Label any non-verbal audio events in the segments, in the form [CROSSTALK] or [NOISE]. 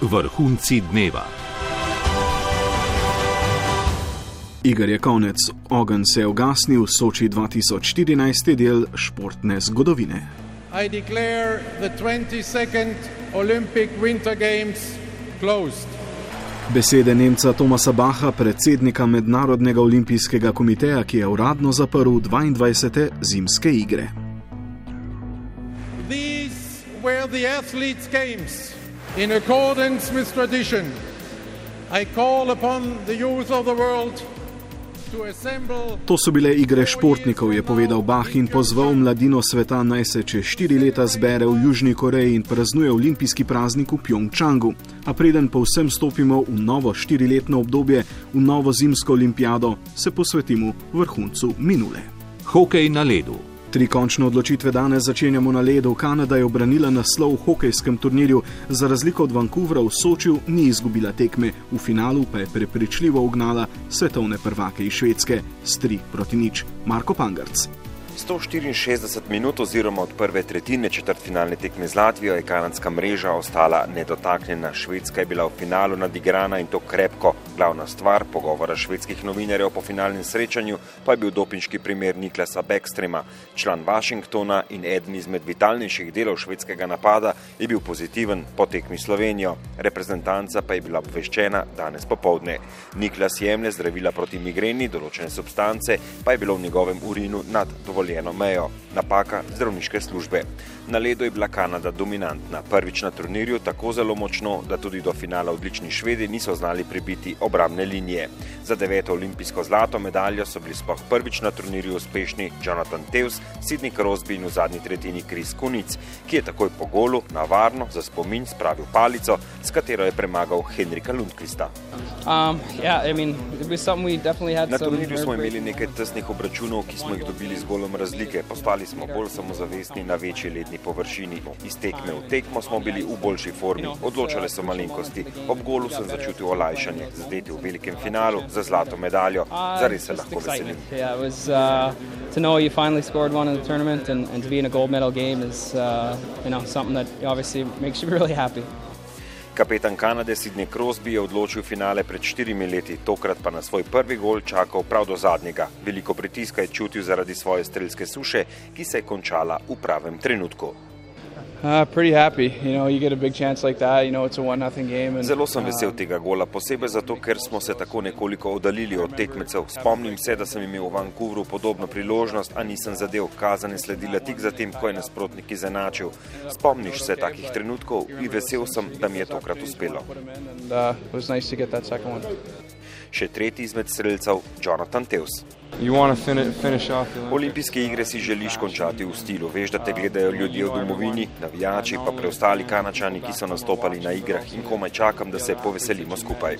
Vrhunci dneva. Igor je konec, ogenj se je ugasnil, Soči 2014 je del športne zgodovine. I declare the 22nd Olympic Winter Games closed. Besede Nemca Tomasa Baha, predsednika Mednarodnega olimpijskega komiteja, ki je uradno zaprl 22. zimske igre. These were the athletes' games. In accordance with tradition, I call upon the youth of the world to assemble. To so bile igre športnikov, je povedal Bah in pozval mladino sveta naj se čez štiri leta zbere v Južni Koreji in praznuje olimpijski praznik v Pjongčangu. A preden povsem stopimo v novo štiriletno obdobje, v novo zimsko olimpijado, se posvetimo vrhuncu minule. Hokej na ledu. Tri končne odločitve danes začenjamo na ledu. Kanada je obranila naslov v hokejskem turnirju, za razliko od Vancouvra v Sočiju ni izgubila tekme, v finalu pa je prepričljivo ugnala svetovne prvake iz Švedske s 3 proti nič. Marko Pangarc. 164 minut oziroma od prve tretjine četrtfinalne tekme z Latvijo je kanadska mreža ostala nedotaknjena. Švedska je bila v finalu nadigrana in to krepko. Glavna stvar pogovora švedskih novinarjev po finalnem srečanju pa je bil dopinški primer Niklasa Backstrema. Član Washingtona in eden izmed vitalnejših delov švedskega napada je bil pozitiven po tekmi Slovenijo. Reprezentanca pa je bila obveščena danes popovdne. Niklas jemlje zdravila proti migreni, določene substance pa je bilo v njegovem urinu nad dovoljenjem eno mejo, napaka zdravniške službe. Na ledu je bila Kanada dominantna, prvič na turnirju tako zelo močno, da tudi do finala odlični švedi niso znali prebiti obramne linije. Za deveto olimpijsko zlato medaljo so bili sploh prvič na turnirju uspešni Jonathan Tews, Sidney Crosby in v zadnji tretjini Chris Kunic, ki je takoj po golu na varno za spomin spravil palico, s katero je premagal Henrika Lundqvista. Um, yeah, I mean, na turnirju smo imeli nekaj tesnih obračunov, ki smo jih dobili z golom razlike. Postali smo bolj samozavestni na večji ledni površini. Iz tekme v tekmo smo bili v boljši formi, odločale so malenkosti. Ob golu sem začutil olajšanje, zdeti v velikem finalu za zlato medaljo. Zares se lahko veselim. uh, To know you finally scored one in the tournament and, and to be in a gold medal game is, uh, you know, something that obviously makes you [LAUGHS] really happy. Kapetan Kanade Sidney Crosby je odločil finale pred štirimi leti, tokrat pa na svoj prvi gol čakal prav do zadnjega. Veliko pritiska je čutil zaradi svoje strelske suše, ki se je končala v pravem trenutku. Uh, pretty happy, you know, you get a big chance like that, you know, it's a one nothing game. And, Zelo sem vesel tega gola, posebej zato, ker smo se tako nekoliko oddaljili od tekmecev. Spomnim se, da sem imel v Vancouvru podobno priložnost, a nisem zadev. Kazan je sledila tik zatem, ko je nasprotnik izenačil. Spomniš se takih trenutkov in vesel sem, da mi je tokrat uspelo. And, uh, Še tretji izmed streljcev, Jonathan. Finish Olimpijske igre si želiš končati v stilu. Veš, da te gledajo ljudje v domovini, navijači pa preostali kanačani, ki so nastopali na igrah in komaj čakam, da se poveselimo skupaj.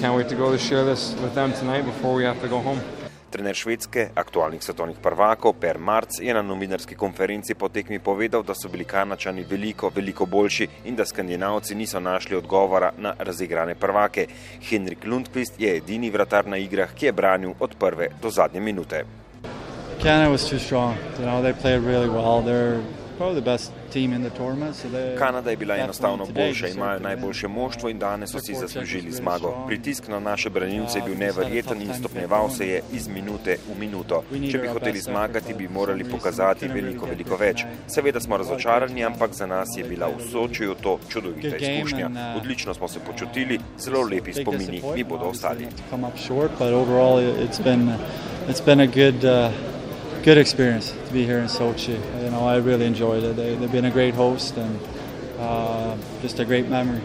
Can't wait to go to share this with them tonight before we have to go home. Trener švedske, aktualnih svetovnih prvakov Per Marc je na novinarski konferenci po tekmi povedal, da so bili kanačani veliko, veliko boljši in da skandinavci niso našli odgovora na razigrane prvake. Henrik Lundqvist je edini vratar na igrah, ki je branil od prve do zadnje minute. Canada was too strong. You know, they played really well. They're Kanada je bila enostavno boljša, imajo najboljše moštvo in danes so si zaslužili zmago. Pritisk na naše branilce je bil neverjeten in stopnjeval se je iz minute v minuto. Če bi hoteli zmagati, bi morali pokazati veliko, veliko več. Seveda smo razočarani, ampak za nas je bila v Sočiju to čudovita izkušnja. Odlično smo se počutili, zelo lepi spomini mi bodo ostali. It's been a good uh, good experience to be here in Sochi. You know, I really enjoyed it. They, they've been a great host and uh, just a great memory.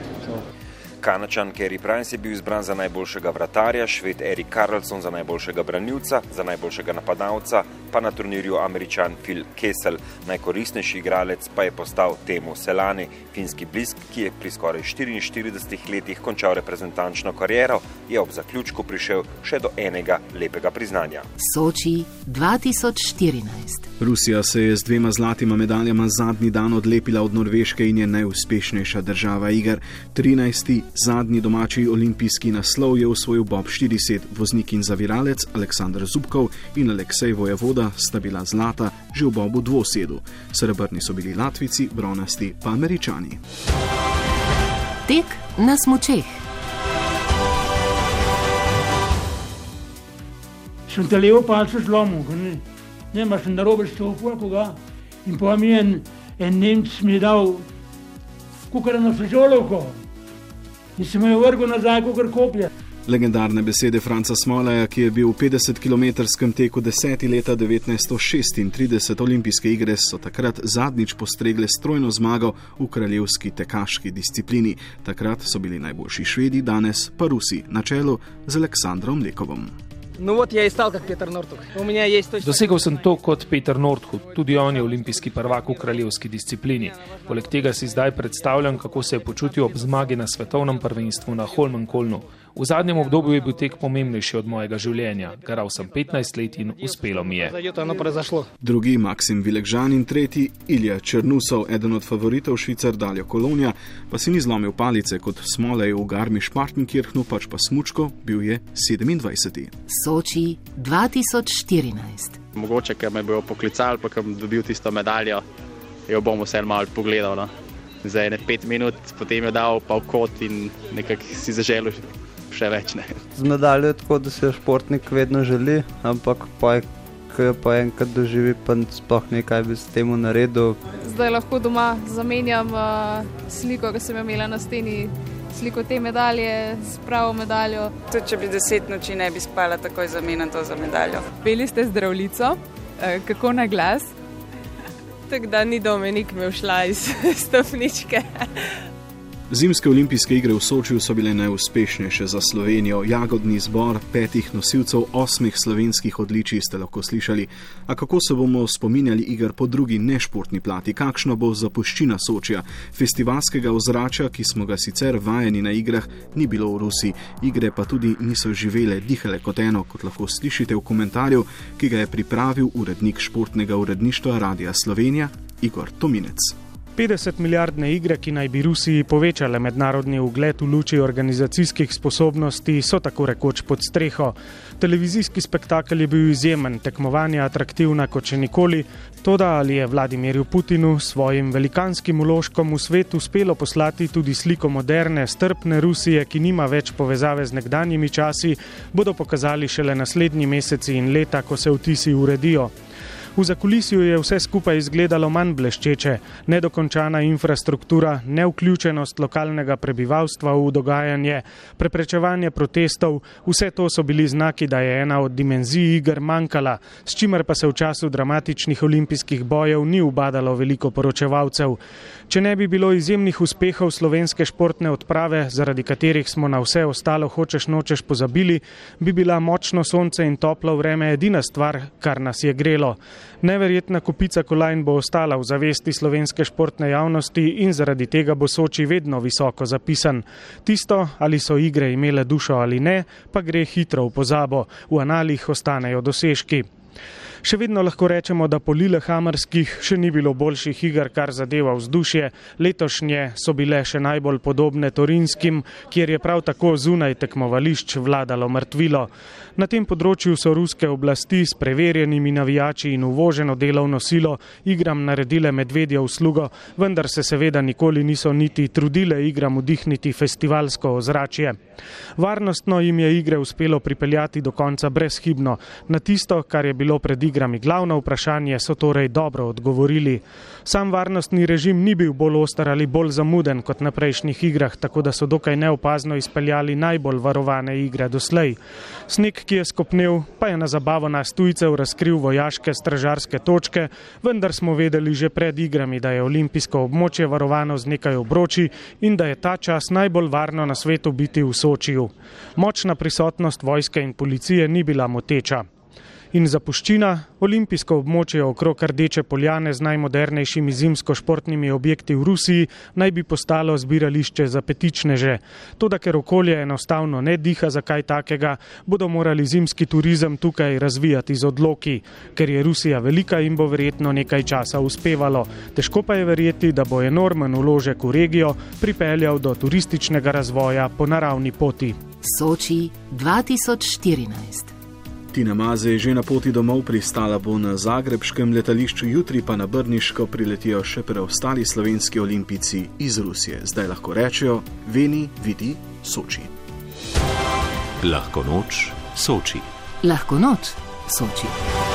Kanačan Kerry Price je bil izbran za najboljšega vratarja, šved Erik Karlsson za najboljšega branilca, za najboljšega napadalca, pa na turnirju američan Phil Kessel. Najkoristnejši igralec pa je postal Temu Selani, finski blisk, ki je pri skoraj 44 letih končal reprezentančno kariero, je ob zaključku prišel še do enega lepega priznanja. Soči 2014. Rusija se je z dvema zlatima medaljama zadnji dan odlepila od Norveške in je najuspešnejša država iger. 13. zadnji domači olimpijski naslov je usvojil Bob 40, voznik in zaviralec Aleksandr Zubkov in Aleksej Vojevoda sta bila zlata že v bobu dvosedu, srebrni so bili Latvici, bronasti pa Američani. Tek na smočeh. Sem te levo palce zlomil, ne, ne imaš na robe stopil, koga. In pa mi je en, en Nemc mi dal kukar na fižolovko. In sem jo vrgel nazaj, kukar koplje. Legendarne besede Franca Smolaja, ki je bil v 50-kilometrskem teku deseti leta 1936 olimpijske igre, so takrat zadnjič postregle strojno zmago v kraljevski tekaški disciplini. Takrat so bili najboljši švedi, danes pa Rusi, na čelu z Aleksandrom Lekovom. No, vot, ja, istal kot Peter Nortuk. Točno... Dosegel sem to kot Peter Nortuk, tudi on je olimpijski prvak v kraljevski disciplini. Poleg tega si zdaj predstavljam, kako se je počutil ob zmagi na svetovnem prvenstvu na Holmenkolnu. V zadnjem obdobju je bil tek pomembnejši od mojega življenja. Garal sem 15 let in uspelo mi je. Drugi Maksim Vilekžan in tretji Ilja Črnusov, eden od favoritov Švicar Daljo Kolonija, pa si ni zlomil palice kot smolej v Garmi Špartnikirhnu, pač pa smučko, bil je 27. Soči 2014. Mogoče, ker me bojo poklicali, pa ker bom dobil tisto medaljo, jo bom vse malo pogledal. No. Za ene pet minut, potem jo dal pa v kot in nekako si zaželil še več. Ne. Z medaljo je tako, da se športnik vedno želi, ampak pa je, ko jo pa enkrat doživi, pa sploh ne kaj bi s tem naredil. Zdaj lahko doma zamenjam uh, sliko, ki sem jo imela na steni, sliko te medalje s pravo medaljo. Tudi če bi deset noči ne bi spala, takoj zamenjam to za medaljo. Peli ste zdravnico, eh, kako na glas? Tako da ni Dominik me všla iz [LAUGHS] stopničke. Zimske olimpijske igre v Sočiju so bile najuspešnejše za Slovenijo. Jagodni zbor petih nosilcev osmih slovenskih odličij ste lahko slišali. A kako se bomo spominjali iger po drugi nešportni plati? Kakšna bo zapuščina Sočija? Festivalskega ozračja, ki smo ga sicer vajeni na igrah, ni bilo v Rusiji. Igre pa tudi niso živele, dihale kot eno, kot lahko slišite v komentarju, ki ga je pripravil urednik športnega uredništva Radia Slovenija Igor Tominec. 50 milijardne igre, ki naj bi Rusiji povečale mednarodni ugled v luči organizacijskih sposobnosti, so tako rekoč pod streho. Televizijski spektakel je bil izjemen, tekmovanje atraktivna kot še nikoli, toda ali je Vladimirju Putinu s svojim velikanskim uložkom v svet uspelo poslati tudi sliko moderne, strpne Rusije, ki nima več povezave z nekdanjimi časi, bodo pokazali šele naslednji meseci in leta, ko se vtisi uredijo. V zakulisju je vse skupaj izgledalo manj bleščeče, nedokončana infrastruktura, neuključenost lokalnega prebivalstva v dogajanje, preprečevanje protestov, vse to so bili znaki, da je ena od dimenzij iger manjkala, s čimer pa se v času dramatičnih olimpijskih bojev ni ubadalo veliko poročevalcev. Če ne bi bilo izjemnih uspehov slovenske športne odprave, zaradi katerih smo na vse ostalo hočeš nočeš pozabili, bi bila močno sonce in toplo vreme edina stvar, kar nas je grelo. Neverjetna kupica kolajn bo ostala v zavesti slovenske športne javnosti in zaradi tega bo Soči vedno visoko zapisan. Tisto, ali so igre imele dušo ali ne, pa gre hitro v pozabo, v analih ostanejo dosežki. Še vedno lahko rečemo, da po Lillehammerskih še ni bilo boljših iger, kar zadeva vzdušje. Letošnje so bile še najbolj podobne Torinskim, kjer je prav tako zunaj tekmovališč vladalo mrtvilo. Na tem področju so ruske oblasti s preverjenimi navijači in uvoženo delovno silo igram naredile medvedjo uslugo, vendar se seveda nikoli niso niti trudile igram vdihniti festivalsko ozračje. Varnostno jim je igre uspelo pripeljati do konca brezhibno. Na tisto, kar je bilo pred igrami glavno vprašanje, so torej dobro odgovorili. Sam varnostni režim ni bil bolj ostar ali bolj zamuden kot na prejšnjih igrah, tako da so dokaj neopazno izpeljali najbolj varovane igre doslej. Sneg, ki je skopnil, pa je na zabavo nas tujcev razkril vojaške stražarske točke, vendar smo vedeli že pred igrami, da je olimpijsko območje varovano z nekaj obroči in da je ta čas najbolj varno na svetu biti v Sočiju. Močna prisotnost vojske in policije ni bila moteča. In zapuščina, olimpijsko območje okrog Rdeče poljane z najmodernejšimi zimsko-športnimi objekti v Rusiji naj bi postalo zbirališče za petičneže. Toda ker okolje enostavno ne diha za kaj takega, bodo morali zimski turizem tukaj razvijati z odloki. Ker je Rusija velika in bo verjetno nekaj časa uspevalo. Težko pa je verjeti, da bo enormen uložek v regijo pripeljal do turističnega razvoja po naravni poti. Soči 2014. Tina Maze je že na poti domov, pristala bo na zagrebskem letališču, jutri pa na Brniško priletijo še preostali slovenski olimpici iz Rusije. Zdaj lahko rečejo: Veni, vidi, Soči. Lahko noč, Soči. Lahko noč, Soči.